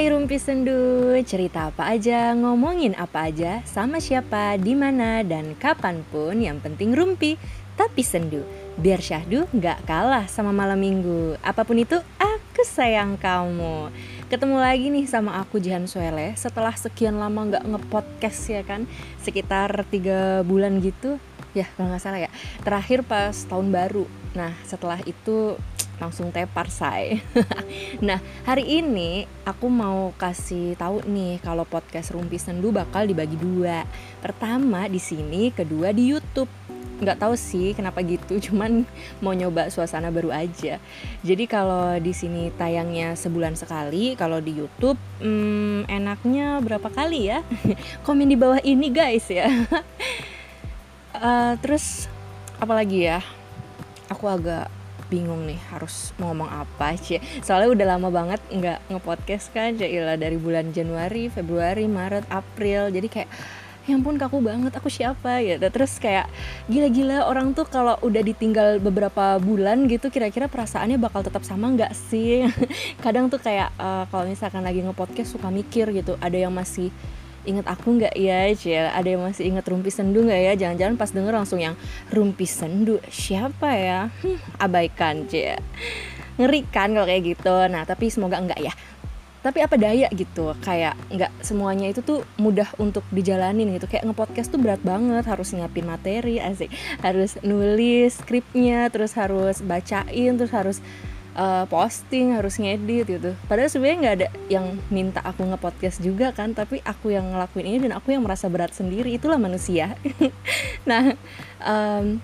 Hai Rumpi Sendu, cerita apa aja, ngomongin apa aja, sama siapa, di mana dan kapan pun yang penting Rumpi, tapi sendu. Biar syahdu nggak kalah sama malam minggu. Apa pun itu, aku sayang kamu. Ketemu lagi nih sama aku Jihan Suele setelah sekian lama nggak ngepodcast ya kan, sekitar tiga bulan gitu. Ya kalau nggak salah ya. Terakhir pas tahun baru. Nah setelah itu langsung tepar say. nah hari ini aku mau kasih tahu nih kalau podcast Rumpi Sendu bakal dibagi dua. Pertama di sini, kedua di YouTube. Nggak tahu sih kenapa gitu, cuman mau nyoba suasana baru aja. Jadi kalau di sini tayangnya sebulan sekali, kalau di YouTube hmm, enaknya berapa kali ya? Komen di bawah ini guys ya. uh, terus apalagi ya? Aku agak bingung nih harus ngomong apa sih soalnya udah lama banget nggak ngepodcast kan Jailah dari bulan Januari Februari Maret April. Jadi kayak ya ampun kaku banget aku siapa? Ya terus kayak gila-gila orang tuh kalau udah ditinggal beberapa bulan gitu kira-kira perasaannya bakal tetap sama nggak sih? Kadang tuh kayak uh, kalau misalkan lagi ngepodcast suka mikir gitu ada yang masih inget aku nggak ya Cia ada yang masih inget rumpi sendu nggak ya? Jangan-jangan pas denger langsung yang rumpi sendu? Siapa ya? Hmm, abaikan Cia ngeri kan kalau kayak gitu? Nah tapi semoga enggak ya. Tapi apa daya gitu? Kayak nggak semuanya itu tuh mudah untuk dijalanin gitu. Kayak ngepodcast tuh berat banget. Harus nyiapin materi asik. Harus nulis skripnya terus harus bacain terus harus uh, posting harus ngedit gitu. Padahal sebenarnya nggak ada yang minta aku ngepodcast juga kan tapi aku yang ngelakuin ini dan aku yang merasa berat sendiri. Itulah manusia. Nah um,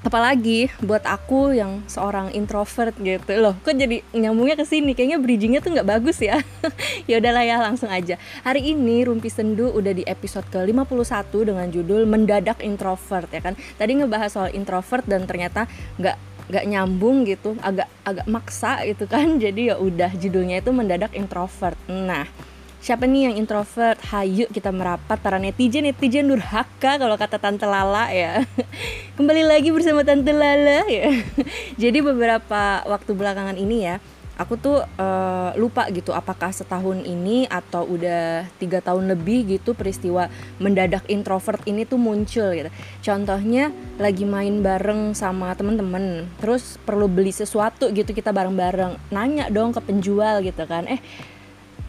apalagi buat aku yang seorang introvert gitu. Loh kok jadi nyambungnya ke sini? Kayaknya bridgingnya tuh nggak bagus ya. Ya udahlah ya langsung aja. Hari ini Rumpi Sendu udah di episode ke 51 dengan judul mendadak introvert ya kan? Tadi ngebahas soal introvert dan ternyata nggak gak nyambung gitu agak agak maksa gitu kan. Jadi ya udah judulnya itu mendadak introvert. Nah siapa nih yang introvert? Hayu kita merapat para netizen netizen durhaka kalau kata tante Lala ya. Kembali lagi bersama tante Lala ya. Jadi beberapa waktu belakangan ini ya aku tuh uh, lupa gitu apakah setahun ini atau udah tiga tahun lebih gitu peristiwa mendadak introvert ini tuh muncul gitu. Contohnya lagi main bareng sama temen-temen terus perlu beli sesuatu gitu kita bareng-bareng nanya dong ke penjual gitu kan. Eh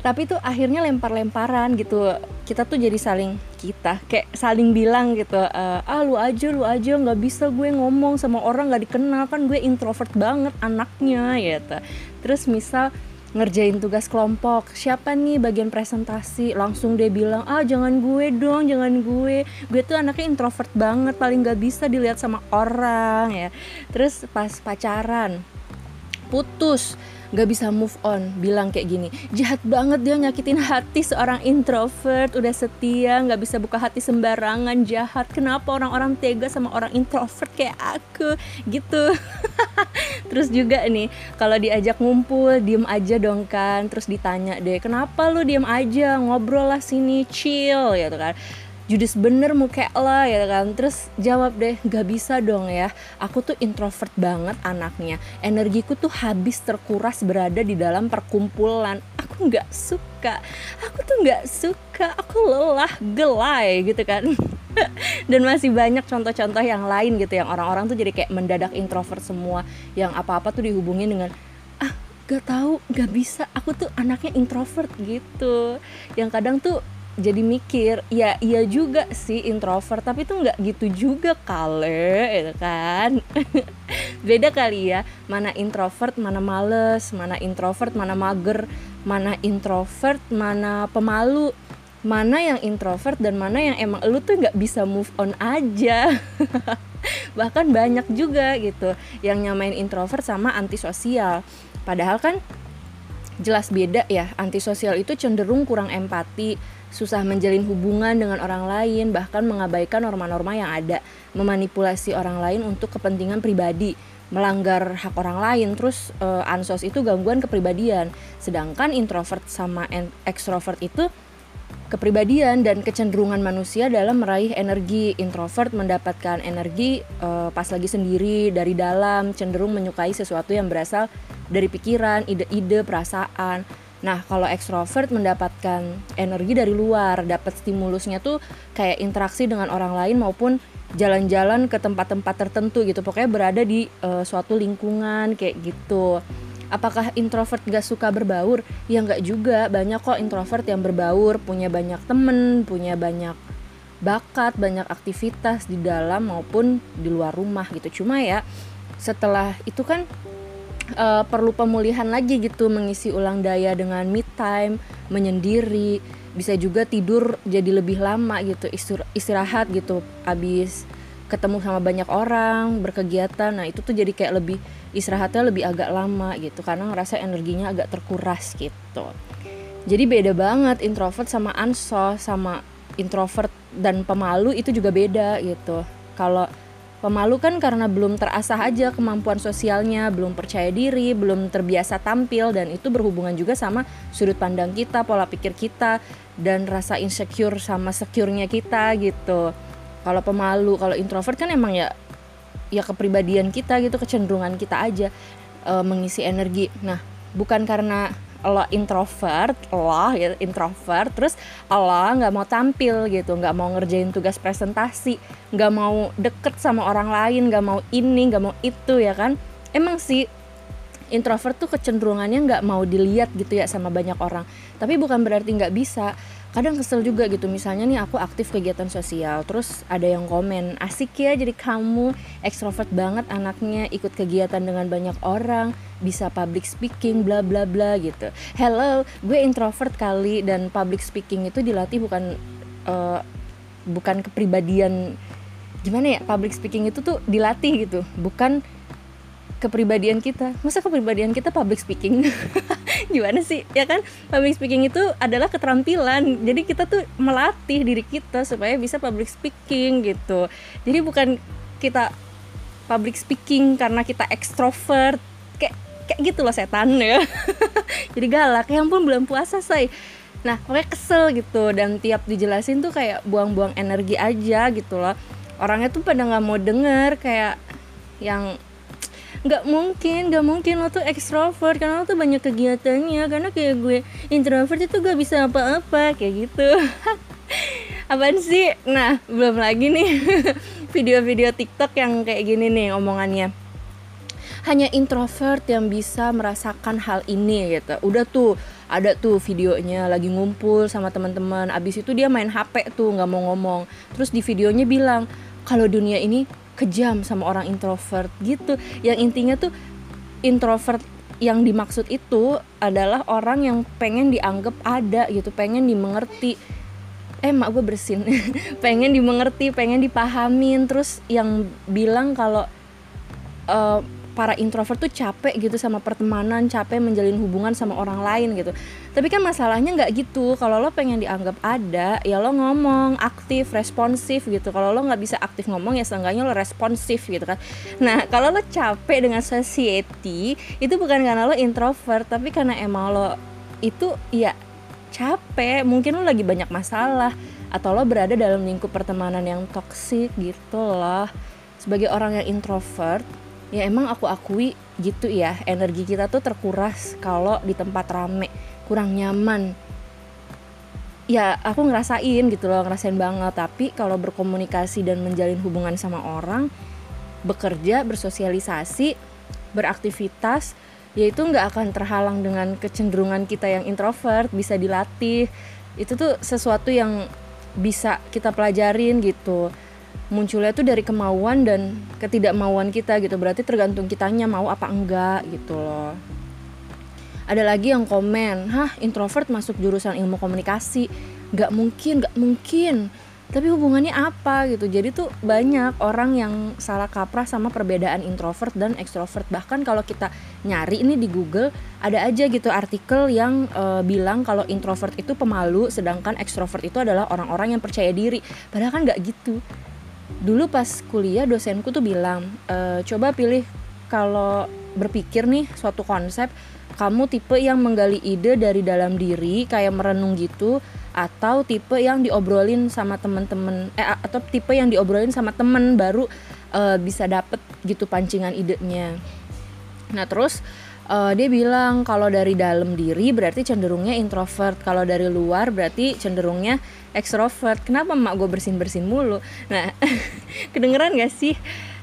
tapi tuh akhirnya lempar-lemparan gitu. Kita tuh jadi saling kita kayak saling bilang gitu uh, ah lu aja lu aja nggak bisa gue ngomong sama orang nggak dikenal kan gue introvert banget anaknya gitu terus misal ngerjain tugas kelompok siapa nih bagian presentasi? Langsung dia bilang ah jangan gue dong jangan gue. Gue tuh anaknya introvert banget paling nggak bisa dilihat sama orang ya. Terus pas pacaran putus gak bisa move on bilang kayak gini jahat banget dia nyakitin hati seorang introvert udah setia nggak bisa buka hati sembarangan jahat. Kenapa orang-orang tega sama orang introvert kayak aku? Gitu terus juga nih kalau diajak ngumpul diem aja dong kan. Terus ditanya deh kenapa lu diem aja? Ngobrol lah sini chill gitu kan judes bener muka lah ya kan. Terus jawab deh gak bisa dong ya. Aku tuh introvert banget anaknya. Energiku tuh habis terkuras berada di dalam perkumpulan. Aku nggak suka. Aku tuh nggak suka. Aku lelah gelai gitu kan. Dan masih banyak contoh-contoh yang lain gitu yang orang-orang tuh jadi kayak mendadak introvert semua. Yang apa-apa tuh dihubungin dengan ah gak tahu gak bisa. Aku tuh anaknya introvert gitu. Yang kadang tuh jadi mikir ya iya juga sih introvert tapi itu nggak gitu juga kale itu kan? Beda kali ya mana introvert mana males mana introvert mana mager mana introvert mana pemalu. Mana yang introvert dan mana yang emang lu tuh nggak bisa move on aja. Bahkan banyak juga gitu yang nyamain introvert sama antisosial. Padahal kan jelas beda ya. Antisosial itu cenderung kurang empati susah menjalin hubungan dengan orang lain, bahkan mengabaikan norma-norma yang ada, memanipulasi orang lain untuk kepentingan pribadi, melanggar hak orang lain. Terus uh, ansos itu gangguan kepribadian, sedangkan introvert sama extrovert itu kepribadian dan kecenderungan manusia dalam meraih energi. Introvert mendapatkan energi uh, pas lagi sendiri dari dalam cenderung menyukai sesuatu yang berasal dari pikiran ide-ide perasaan Nah, kalau ekstrovert mendapatkan energi dari luar, dapat stimulusnya tuh kayak interaksi dengan orang lain maupun jalan-jalan ke tempat-tempat tertentu gitu. Pokoknya berada di uh, suatu lingkungan kayak gitu. Apakah introvert gak suka berbaur? Ya nggak juga, banyak kok introvert yang berbaur, punya banyak temen, punya banyak bakat, banyak aktivitas di dalam maupun di luar rumah gitu. Cuma ya setelah itu kan uh, perlu pemulihan lagi gitu mengisi ulang daya dengan me time menyendiri bisa juga tidur jadi lebih lama gitu istirahat gitu abis ketemu sama banyak orang berkegiatan. Nah itu tuh jadi kayak lebih istirahatnya lebih agak lama gitu karena ngerasa energinya agak terkuras gitu. Jadi beda banget introvert sama ansos sama introvert dan pemalu itu juga beda gitu. Kalau Pemalu kan karena belum terasah aja kemampuan sosialnya, belum percaya diri, belum terbiasa tampil dan itu berhubungan juga sama sudut pandang kita, pola pikir kita dan rasa insecure sama secure-nya kita gitu. Kalau pemalu, kalau introvert kan emang ya ya kepribadian kita gitu, kecenderungan kita aja e, mengisi energi. Nah, bukan karena lo introvert lo gitu introvert terus lo nggak mau tampil gitu nggak mau ngerjain tugas presentasi nggak mau deket sama orang lain nggak mau ini nggak mau itu ya kan? Emang sih introvert tuh kecenderungannya nggak mau dilihat gitu ya sama banyak orang. Tapi bukan berarti nggak bisa. Kadang kesel juga gitu. Misalnya nih aku aktif kegiatan sosial terus ada yang komen asik ya jadi kamu ekstrovert banget anaknya ikut kegiatan dengan banyak orang bisa public speaking bla bla bla gitu. Hello gue introvert kali dan public speaking itu dilatih bukan uh, bukan kepribadian gimana ya public speaking itu tuh dilatih gitu. Bukan kepribadian kita. Masa kepribadian kita public speaking? Gimana sih? Ya kan? Public speaking itu adalah keterampilan. Jadi kita tuh melatih diri kita supaya bisa public speaking gitu. Jadi bukan kita public speaking karena kita ekstrovert kayak kayak gitu loh setan ya. Jadi galak. Ya ampun belum puasa say. Nah pokoknya kesel gitu. Dan tiap dijelasin tuh kayak buang-buang energi aja gitu loh. Orangnya tuh pada nggak mau denger kayak yang nggak mungkin nggak mungkin lo tuh ekstrovert karena lo tuh banyak kegiatannya. Karena kayak gue introvert itu gak bisa apa-apa. Kayak gitu. Apaan sih? Nah belum lagi nih. Video-video TikTok yang kayak gini nih omongannya. Hanya introvert yang bisa merasakan hal ini gitu. Udah tuh ada tuh videonya lagi ngumpul sama teman-teman. Abis itu dia main HP tuh nggak mau ngomong. Terus di videonya bilang kalau dunia ini kejam sama orang introvert gitu. Yang intinya tuh introvert yang dimaksud itu adalah orang yang pengen dianggap ada gitu pengen dimengerti. Eh mak gue bersin. Pengen dimengerti pengen dipahamin. Terus yang bilang kalau uh, para introvert tuh capek gitu sama pertemanan capek menjalin hubungan sama orang lain gitu. Tapi kan masalahnya nggak gitu. Kalau lo pengen dianggap ada ya lo ngomong aktif responsif gitu. Kalau lo nggak bisa aktif ngomong ya seenggaknya lo responsif gitu kan. Nah kalau lo capek dengan society itu bukan karena lo introvert tapi karena emang lo itu ya capek. Mungkin lo lagi banyak masalah atau lo berada dalam lingkup pertemanan yang toksik gitu loh. Sebagai orang yang introvert ya emang aku akui gitu ya energi kita tuh terkuras kalau di tempat rame kurang nyaman. Ya aku ngerasain gitu loh ngerasain banget. Tapi kalau berkomunikasi dan menjalin hubungan sama orang bekerja bersosialisasi beraktivitas ya itu nggak akan terhalang dengan kecenderungan kita yang introvert bisa dilatih. Itu tuh sesuatu yang bisa kita pelajarin gitu munculnya tuh dari kemauan dan ketidakmauan kita gitu. Berarti tergantung kitanya mau apa enggak gitu loh. Ada lagi yang komen hah introvert masuk jurusan ilmu komunikasi. Nggak mungkin nggak mungkin. Tapi hubungannya apa gitu? Jadi tuh banyak orang yang salah kaprah sama perbedaan introvert dan extrovert. Bahkan kalau kita nyari ini di Google ada aja gitu artikel yang uh, bilang kalau introvert itu pemalu sedangkan extrovert itu adalah orang-orang yang percaya diri. Padahal kan nggak gitu dulu pas kuliah dosenku tuh bilang e, coba pilih kalau berpikir nih suatu konsep kamu tipe yang menggali ide dari dalam diri kayak merenung gitu atau tipe yang diobrolin sama temen-temen eh atau tipe yang diobrolin sama temen baru e, bisa dapet gitu pancingan idenya. Nah terus uh, dia bilang kalau dari dalam diri berarti cenderungnya introvert kalau dari luar berarti cenderungnya ekstrovert kenapa mak gue bersin bersin mulu? Nah kedengeran gak sih?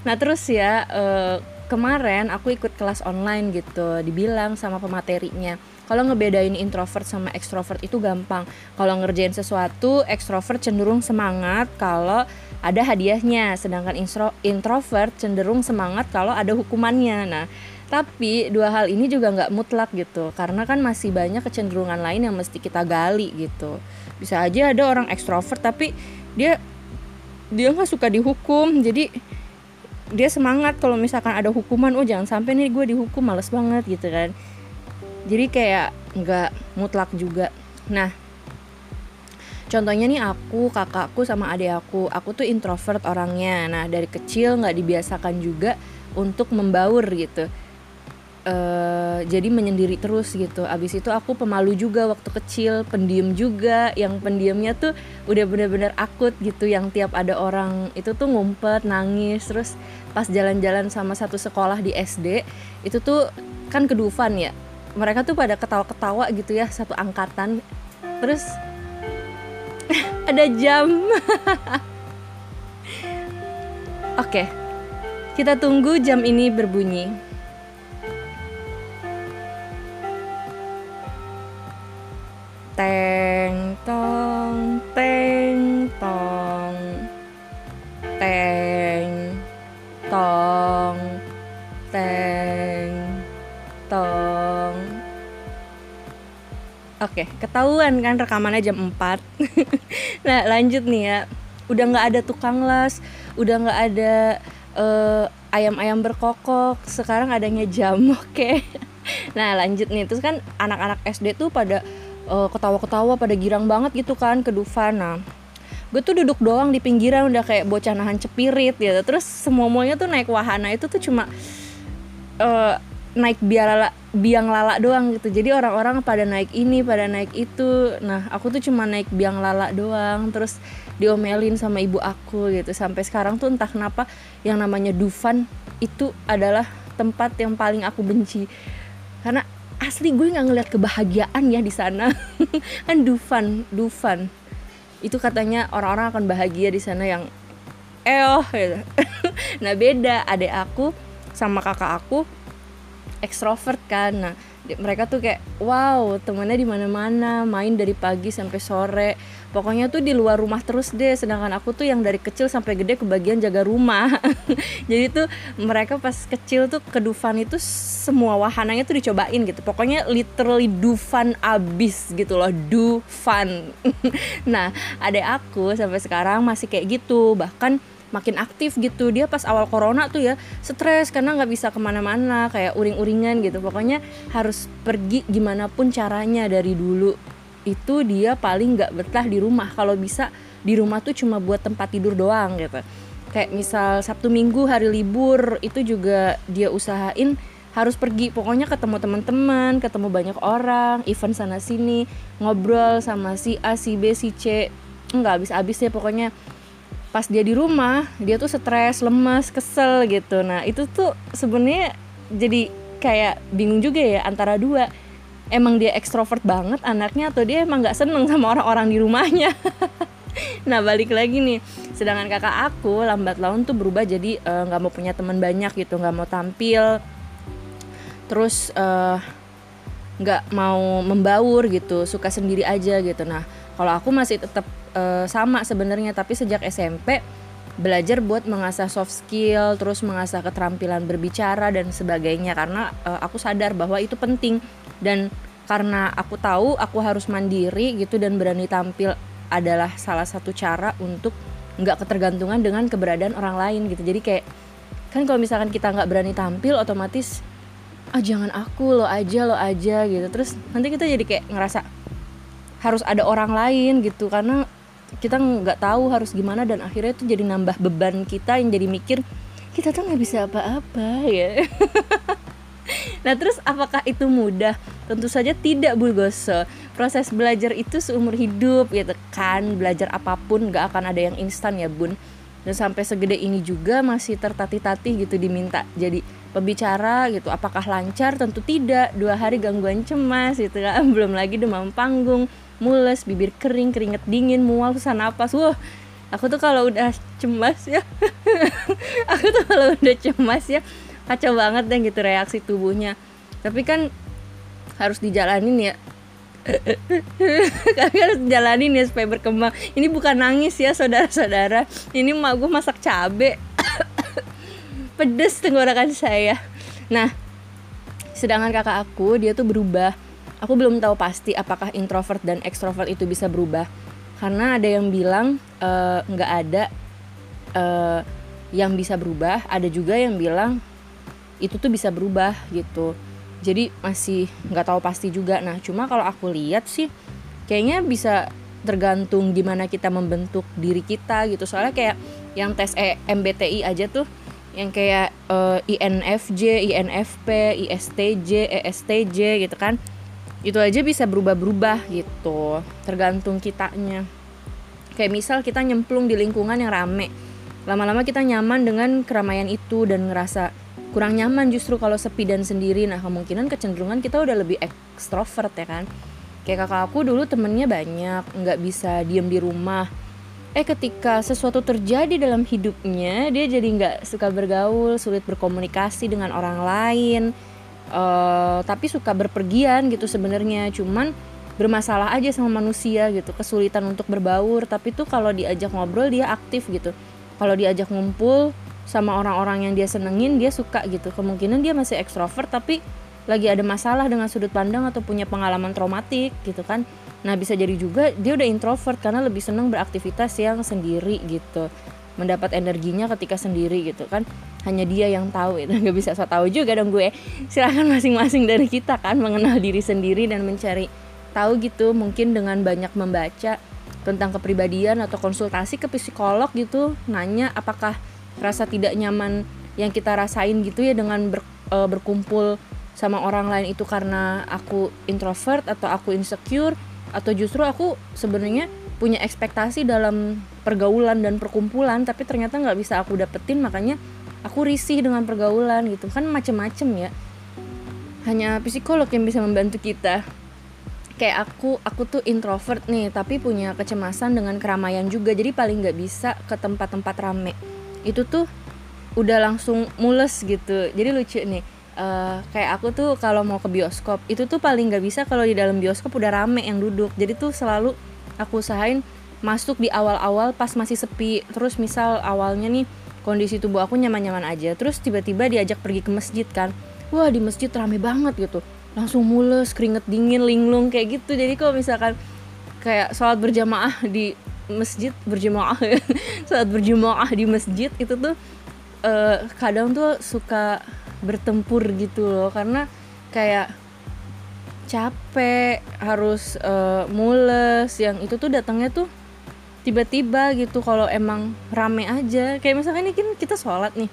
Nah terus ya uh, kemarin aku ikut kelas online gitu dibilang sama pematerinya. Kalau ngebedain introvert sama ekstrovert itu gampang. Kalau ngerjain sesuatu ekstrovert cenderung semangat kalau ada hadiahnya. Sedangkan introvert cenderung semangat kalau ada hukumannya. Nah tapi dua hal ini juga nggak mutlak gitu. Karena kan masih banyak kecenderungan lain yang mesti kita gali gitu bisa aja ada orang ekstrovert tapi dia dia nggak suka dihukum. Jadi dia semangat kalau misalkan ada hukuman oh jangan sampai nih gue dihukum males banget gitu kan. Jadi kayak nggak mutlak juga. Nah contohnya nih aku kakakku sama adik aku. Aku tuh introvert orangnya. Nah dari kecil nggak dibiasakan juga untuk membaur gitu uh, jadi menyendiri terus gitu. Abis itu aku pemalu juga waktu kecil pendiam juga. Yang pendiamnya tuh udah bener-bener akut gitu yang tiap ada orang itu tuh ngumpet nangis. Terus pas jalan-jalan sama satu sekolah di SD itu tuh kan kedufan ya. Mereka tuh pada ketawa-ketawa gitu ya satu angkatan. Terus ada jam. Oke okay. kita tunggu jam ini berbunyi teng tong teng tong. Teng tong teng tong. Oke, ketahuan kan rekamannya jam 4 Nah lanjut nih ya. Udah gak ada tukang las Udah gak ada uh, ayam-ayam berkokok Sekarang adanya jam, oke. Nah lanjut nih, terus kan anak-anak SD tuh pada uh, ketawa-ketawa pada girang banget gitu kan ke Dufan nah gue tuh duduk doang di pinggiran udah kayak bocah nahan cepirit gitu. Terus semuanya tuh naik wahana itu tuh cuma uh, naik biar biang lala doang gitu. Jadi orang-orang pada naik ini pada naik itu. Nah aku tuh cuma naik biang lala doang terus diomelin sama ibu aku gitu. Sampai sekarang tuh entah kenapa yang namanya Dufan itu adalah tempat yang paling aku benci. Karena asli gue nggak ngeliat kebahagiaan ya di sana. Kan Dufan Dufan. Itu katanya orang-orang akan bahagia di sana yang eh nah beda. Adek aku sama kakak aku ekstrovert kan. Nah mereka tuh kayak wow temennya di mana-mana main dari pagi sampai sore pokoknya tuh di luar rumah terus deh sedangkan aku tuh yang dari kecil sampai gede kebagian jaga rumah. Jadi tuh mereka pas kecil tuh ke Dufan itu semua wahananya tuh dicobain gitu. Pokoknya literally Dufan abis gitu loh Dufan. Nah adek aku sampai sekarang masih kayak gitu bahkan makin aktif gitu. Dia pas awal corona tuh ya stres karena nggak bisa ke mana-mana kayak uring-uringan gitu. Pokoknya harus pergi gimana pun caranya dari dulu itu dia paling nggak betah di rumah. Kalau bisa di rumah tuh cuma buat tempat tidur doang gitu. Kayak misal Sabtu Minggu hari libur itu juga dia usahain harus pergi. Pokoknya ketemu teman-teman ketemu banyak orang event sana sini ngobrol sama si A si B si C. Nggak habis-habis ya pokoknya pas dia di rumah dia tuh stres lemas kesel gitu. Nah itu tuh sebenarnya jadi kayak bingung juga ya antara dua emang dia ekstrovert banget anaknya atau dia emang nggak seneng sama orang-orang di rumahnya? Nah balik lagi nih. Sedangkan kakak aku lambat laun tuh berubah jadi eh, nggak uh, mau punya teman banyak gitu nggak mau tampil. Terus nggak uh, mau membaur gitu suka sendiri aja gitu. Nah kalau aku masih tetap uh, sama sebenarnya. Tapi sejak SMP belajar buat mengasah soft skill terus mengasah keterampilan berbicara dan sebagainya. Karena uh, aku sadar bahwa itu penting. Dan karena aku tahu aku harus mandiri gitu dan berani tampil adalah salah satu cara untuk nggak ketergantungan dengan keberadaan orang lain gitu. Jadi kayak kan kalau misalkan kita nggak berani tampil otomatis ah jangan aku lo aja lo aja gitu. Terus nanti kita jadi kayak ngerasa harus ada orang lain gitu karena kita nggak tahu harus gimana dan akhirnya itu jadi nambah beban kita yang jadi mikir kita tuh nggak bisa apa-apa ya. Nah terus apakah itu mudah? Tentu saja tidak Bulgoso proses belajar itu seumur hidup gitu kan. Belajar apa pun nggak akan ada yang instan ya bun. Dan sampai segede ini juga masih tertatih-tatih gitu diminta jadi pembicara gitu. Apakah lancar? Tentu tidak. Dua hari gangguan cemas gitu kan. Belum lagi demam panggung mules bibir kering keringet dingin mual susah napas. Wah aku tuh kalau udah cemas ya. Aku tuh kalau udah cemas ya kacau banget deh gitu reaksi tubuhnya. Tapi kan harus dijalanin ya. Kami harus jalanin ya supaya berkembang. Ini bukan nangis ya saudara-saudara. Ini mak gue masak cabe. Pedes tenggorokan saya. Nah sedangkan kakak aku dia tuh berubah aku belum tahu pasti apakah introvert dan extrovert itu bisa berubah. Karena ada yang bilang eh, nggak uh, ada uh, yang bisa berubah. Ada juga yang bilang itu tuh bisa berubah gitu. Jadi masih nggak tahu pasti juga. Nah cuma kalau aku lihat sih kayaknya bisa tergantung gimana kita membentuk diri kita gitu. Soalnya kayak yang tes e MBTI aja tuh yang kayak uh, INFJ, INFP, ISTJ, ESTJ gitu kan itu aja bisa berubah-berubah gitu tergantung kitanya. Kayak misal kita nyemplung di lingkungan yang rame lama-lama kita nyaman dengan keramaian itu dan ngerasa kurang nyaman justru kalau sepi dan sendiri. Nah kemungkinan kecenderungan kita udah lebih ekstrovert ya kan? Kayak kakak aku dulu temennya banyak nggak bisa diem di rumah. Eh ketika sesuatu terjadi dalam hidupnya dia jadi nggak suka bergaul sulit berkomunikasi dengan orang lain uh, tapi suka berpergian gitu sebenarnya. Cuman bermasalah aja sama manusia gitu kesulitan untuk berbaur. Tapi tuh kalau diajak ngobrol dia aktif gitu. Kalau diajak ngumpul sama orang-orang yang dia senengin dia suka gitu. Kemungkinan dia masih ekstrovert tapi lagi ada masalah dengan sudut pandang atau punya pengalaman traumatik gitu kan. Nah bisa jadi juga dia udah introvert karena lebih seneng beraktivitas yang sendiri gitu. Mendapat energinya ketika sendiri gitu kan hanya dia yang tahu itu nggak bisa so tahu juga dong gue. Silahkan masing-masing dari kita kan mengenal diri sendiri dan mencari tahu gitu. Mungkin dengan banyak membaca tentang kepribadian atau konsultasi ke psikolog gitu nanya apakah rasa tidak nyaman yang kita rasain gitu ya dengan ber, e, berkumpul sama orang lain itu karena aku introvert atau aku insecure atau justru aku sebenarnya punya ekspektasi dalam pergaulan dan perkumpulan tapi ternyata nggak bisa aku dapetin makanya aku risih dengan pergaulan gitu. Kan macem-macem ya. Hanya psikolog yang bisa membantu kita. Kayak aku aku tuh introvert nih tapi punya kecemasan dengan keramaian juga. Jadi paling nggak bisa ke tempat-tempat rame. Itu tuh udah langsung mules gitu. Jadi lucu nih uh, kayak aku tuh kalau mau ke bioskop itu tuh paling nggak bisa kalau di dalam bioskop udah rame yang duduk. Jadi tuh selalu aku usahain masuk di awal-awal pas masih sepi. Terus misal awalnya nih kondisi tubuh aku nyaman-nyaman aja. Terus tiba-tiba diajak pergi ke masjid kan. Wah di masjid rame banget gitu. Langsung mules keringet dingin linglung kayak gitu. Jadi kalau misalkan kayak sholat berjamaah di masjid berjemaah saat berjemaah di masjid itu tuh uh, kadang tuh suka bertempur gitu loh. Karena kayak capek harus uh, mules yang itu tuh datangnya tuh tiba-tiba gitu kalau emang rame aja. Kayak misalkan ini kan kita sholat nih.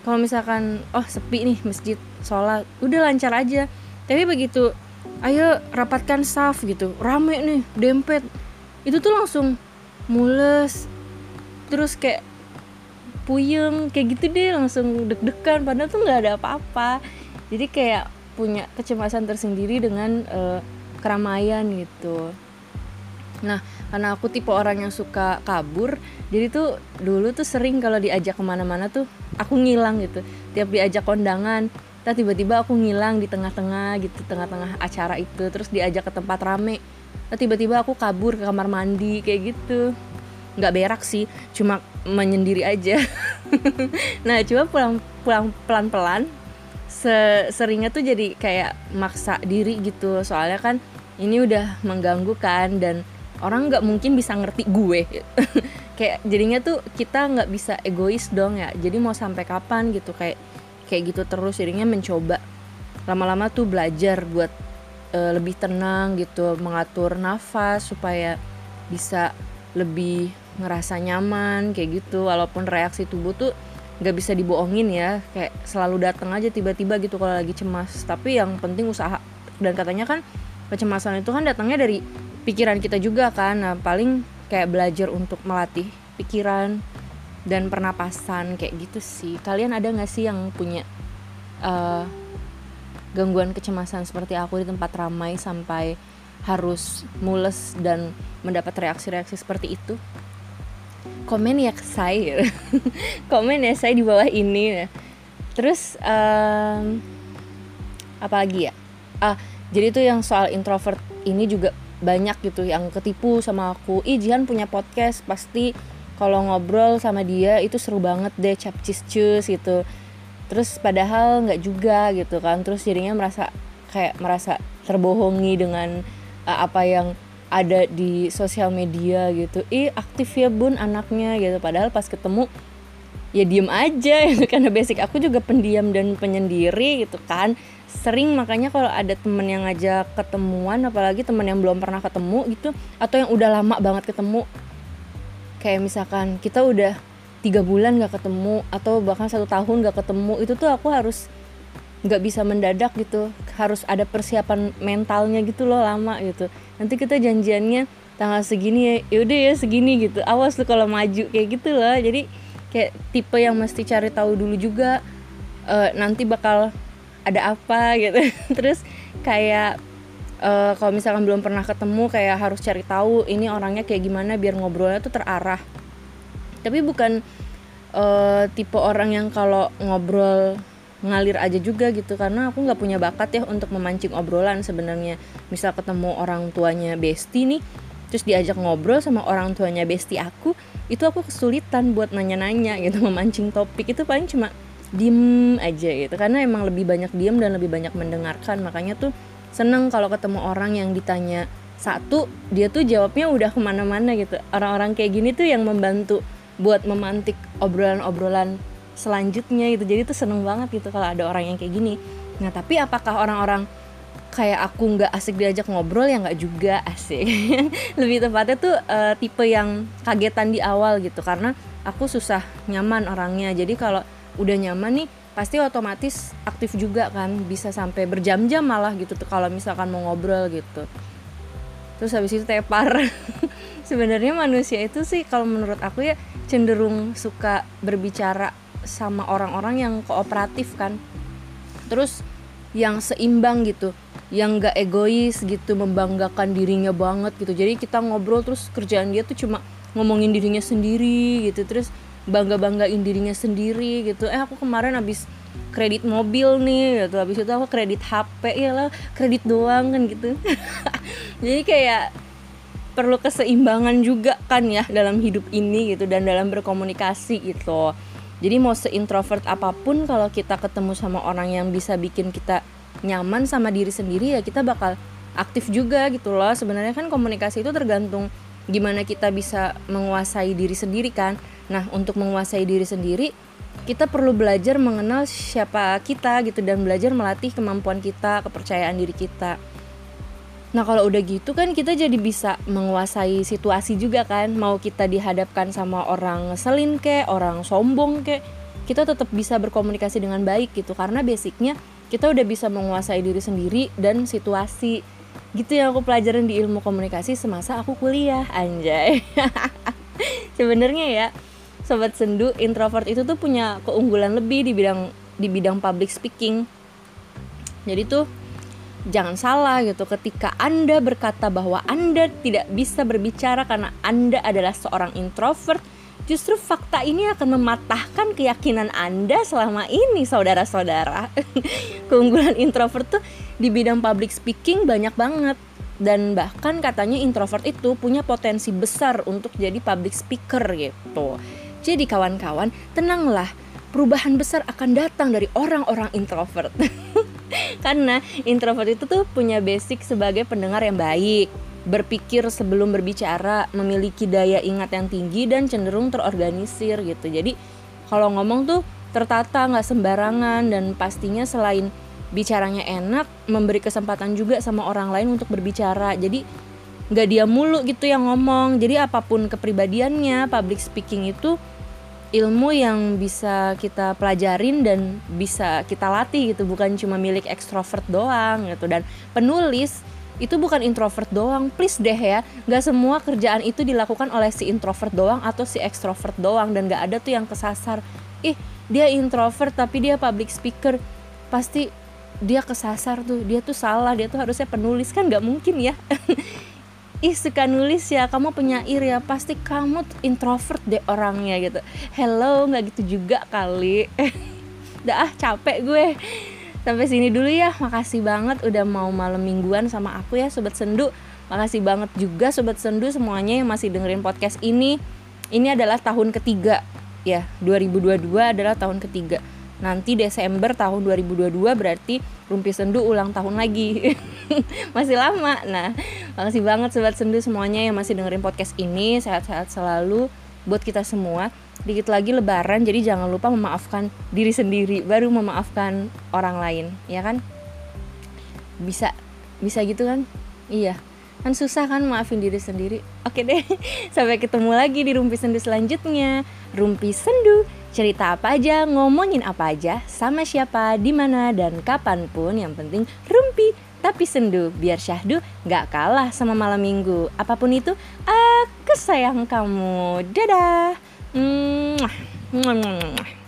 Kalau misalkan oh sepi nih masjid sholat udah lancar aja. Tapi begitu ayo rapatkan saf gitu. Rame nih dempet. Itu tuh langsung mules terus kayak puyeng kayak gitu deh langsung deg-degan. Padahal tuh nggak ada apa-apa. Jadi kayak punya kecemasan tersendiri dengan uh, keramaian gitu nah karena aku tipe orang yang suka kabur jadi tuh dulu tuh sering kalau diajak ke mana-mana tuh aku ngilang gitu. Tiap diajak kondangan tiba-tiba aku ngilang di tengah-tengah gitu tengah-tengah acara itu terus diajak ke tempat rame. Tiba-tiba aku kabur ke kamar mandi kayak gitu. Nggak berak sih cuma menyendiri aja. Nah cuma pulang pulang pelan pelan seringnya tuh jadi kayak maksa diri gitu. Soalnya kan ini udah mengganggu kan dan orang nggak mungkin bisa ngerti gue. Kayak jadinya tuh kita nggak bisa egois dong ya. Jadi mau sampai kapan gitu kayak kayak gitu terus. Jadinya mencoba lama-lama tuh belajar buat uh, lebih tenang gitu mengatur nafas supaya bisa lebih ngerasa nyaman kayak gitu. Walaupun reaksi tubuh tuh nggak bisa dibohongin ya. Kayak selalu datang aja tiba-tiba gitu kalau lagi cemas. Tapi yang penting usaha. Dan katanya kan kecemasan itu kan datangnya dari pikiran kita juga kan. Nah paling kayak belajar untuk melatih pikiran dan pernapasan kayak gitu sih. Kalian ada nggak sih yang punya uh, gangguan kecemasan seperti aku di tempat ramai sampai harus mules dan mendapat reaksi-reaksi seperti itu? Komen ya saya. Komen ya saya di bawah ini. Terus um, apa lagi ya? Ah jadi itu yang soal introvert ini juga banyak gitu yang ketipu sama aku. Ih Jihan punya podcast pasti kalau ngobrol sama dia itu seru banget deh capcis cus gitu. Terus padahal nggak juga gitu kan. Terus jadinya merasa kayak merasa terbohongi dengan uh, apa yang ada di sosial media gitu. Ih aktif ya bun anaknya gitu. Padahal pas ketemu ya diem aja gitu karena basic aku juga pendiam dan penyendiri gitu kan. Sering makanya kalau ada temen yang ngajak ketemuan apalagi temen yang belum pernah ketemu gitu atau yang udah lama banget ketemu. Kayak misalkan kita udah tiga bulan gak ketemu atau bahkan satu tahun gak ketemu itu tuh aku harus nggak bisa mendadak gitu. Harus ada persiapan mentalnya gitu loh lama gitu. Nanti kita janjiannya tanggal segini ya yaudah ya segini gitu. Awas tuh kalau maju kayak gitu loh. Jadi kayak tipe yang mesti cari tahu dulu juga uh, nanti bakal ada apa gitu. Terus kayak uh, kalau misalkan belum pernah ketemu kayak harus cari tahu ini orangnya kayak gimana biar ngobrolnya tuh terarah. Tapi bukan uh, tipe orang yang kalau ngobrol ngalir aja juga gitu karena aku nggak punya bakat ya untuk memancing obrolan sebenarnya. Misal ketemu orang tuanya Besti nih terus diajak ngobrol sama orang tuanya Besti aku itu aku kesulitan buat nanya-nanya gitu memancing topik. Itu paling cuma diem aja gitu. Karena emang lebih banyak diem dan lebih banyak mendengarkan. Makanya tuh seneng kalau ketemu orang yang ditanya satu dia tuh jawabnya udah ke mana-mana gitu. Orang-orang kayak gini tuh yang membantu buat memantik obrolan-obrolan selanjutnya gitu. Jadi tuh seneng banget gitu kalau ada orang yang kayak gini. Nah tapi apakah orang-orang kayak aku nggak asik diajak ngobrol ya nggak juga asik. Lebih tepatnya tuh uh, tipe yang kagetan di awal gitu karena aku susah nyaman orangnya. Jadi kalau udah nyaman nih pasti otomatis aktif juga kan bisa sampai berjam-jam malah gitu tuh kalau misalkan mau ngobrol gitu. Terus habis itu tepar. Sebenarnya manusia itu sih kalau menurut aku ya cenderung suka berbicara sama orang-orang yang kooperatif kan. Terus yang seimbang gitu yang gak egois gitu membanggakan dirinya banget gitu. Jadi kita ngobrol terus kerjaan dia tuh cuma ngomongin dirinya sendiri gitu terus bangga banggain dirinya sendiri gitu. Eh aku kemarin habis kredit mobil nih gitu habis itu aku kredit HP ya lah kredit doang kan gitu. Jadi kayak perlu keseimbangan juga kan ya dalam hidup ini gitu dan dalam berkomunikasi gitu jadi mau seintrovert apa pun kalau kita ketemu sama orang yang bisa bikin kita nyaman sama diri sendiri ya kita bakal aktif juga gitu loh. Sebenarnya kan komunikasi itu tergantung gimana kita bisa menguasai diri sendiri kan. Nah untuk menguasai diri sendiri kita perlu belajar mengenal siapa kita gitu dan belajar melatih kemampuan kita kepercayaan diri kita Nah kalau udah gitu kan kita jadi bisa menguasai situasi juga kan. Mau kita dihadapkan sama orang ngeselin ke, orang sombong ke Kita tetap bisa berkomunikasi dengan baik gitu. Karena basicnya kita udah bisa menguasai diri sendiri dan situasi. Gitu yang aku pelajarin di ilmu komunikasi semasa aku kuliah anjay. Sebenarnya ya sobat sendu introvert itu tuh punya keunggulan lebih di bidang di bidang public speaking. Jadi tuh jangan salah gitu ketika Anda berkata bahwa Anda tidak bisa berbicara karena Anda adalah seorang introvert justru fakta ini akan mematahkan keyakinan Anda selama ini saudara-saudara. Keunggulan introvert tuh di bidang public speaking banyak banget dan bahkan katanya introvert itu punya potensi besar untuk jadi public speaker gitu. Jadi kawan-kawan, tenanglah. Perubahan besar akan datang dari orang-orang introvert. Karena introvert itu tuh punya basic sebagai pendengar yang baik, berpikir sebelum berbicara, memiliki daya ingat yang tinggi dan cenderung terorganisir gitu. Jadi kalau ngomong tuh tertata nggak sembarangan dan pastinya selain bicaranya enak, memberi kesempatan juga sama orang lain untuk berbicara. Jadi nggak dia mulu gitu yang ngomong. Jadi apa pun kepribadiannya, public speaking itu ilmu yang bisa kita pelajarin dan bisa kita latih gitu. Bukan cuma milik ekstrovert doang gitu. Dan penulis itu bukan introvert doang. Please deh ya nggak semua kerjaan itu dilakukan oleh si introvert doang atau si ekstrovert doang. Dan nggak ada tuh yang kesasar. Ih dia introvert tapi dia public speaker. Pasti dia kesasar tuh. Dia tuh salah dia tuh harusnya penulis. Kan nggak mungkin ya ih suka nulis ya kamu penyair ya. Pasti kamu introvert deh orangnya gitu. Hello nggak gitu juga kali. Udah ah capek gue. Sampai sini dulu ya. Makasih banget udah mau malam mingguan sama aku ya sobat sendu. Makasih banget juga sobat sendu semuanya yang masih dengerin podcast ini. Ini adalah tahun ketiga. Ya 2022 adalah tahun ketiga nanti Desember tahun 2022 berarti Rumpi Sendu ulang tahun lagi. Masih lama. Nah makasih banget sobat sendu semuanya yang masih dengerin podcast ini. Sehat-sehat selalu buat kita semua. Dikit lagi lebaran jadi jangan lupa memaafkan diri sendiri. Baru memaafkan orang lain. Ya kan? Bisa bisa gitu kan? Iya. Kan susah kan maafin diri sendiri. Oke deh sampai ketemu lagi di rumpi sendu selanjutnya. Rumpi sendu cerita apa aja, ngomongin apa aja, sama siapa, di mana dan kapan pun. Yang penting rumpi tapi sendu biar syahdu gak kalah sama malam minggu. Apa pun itu, aku sayang kamu. Dadah. Mwah. Mwah.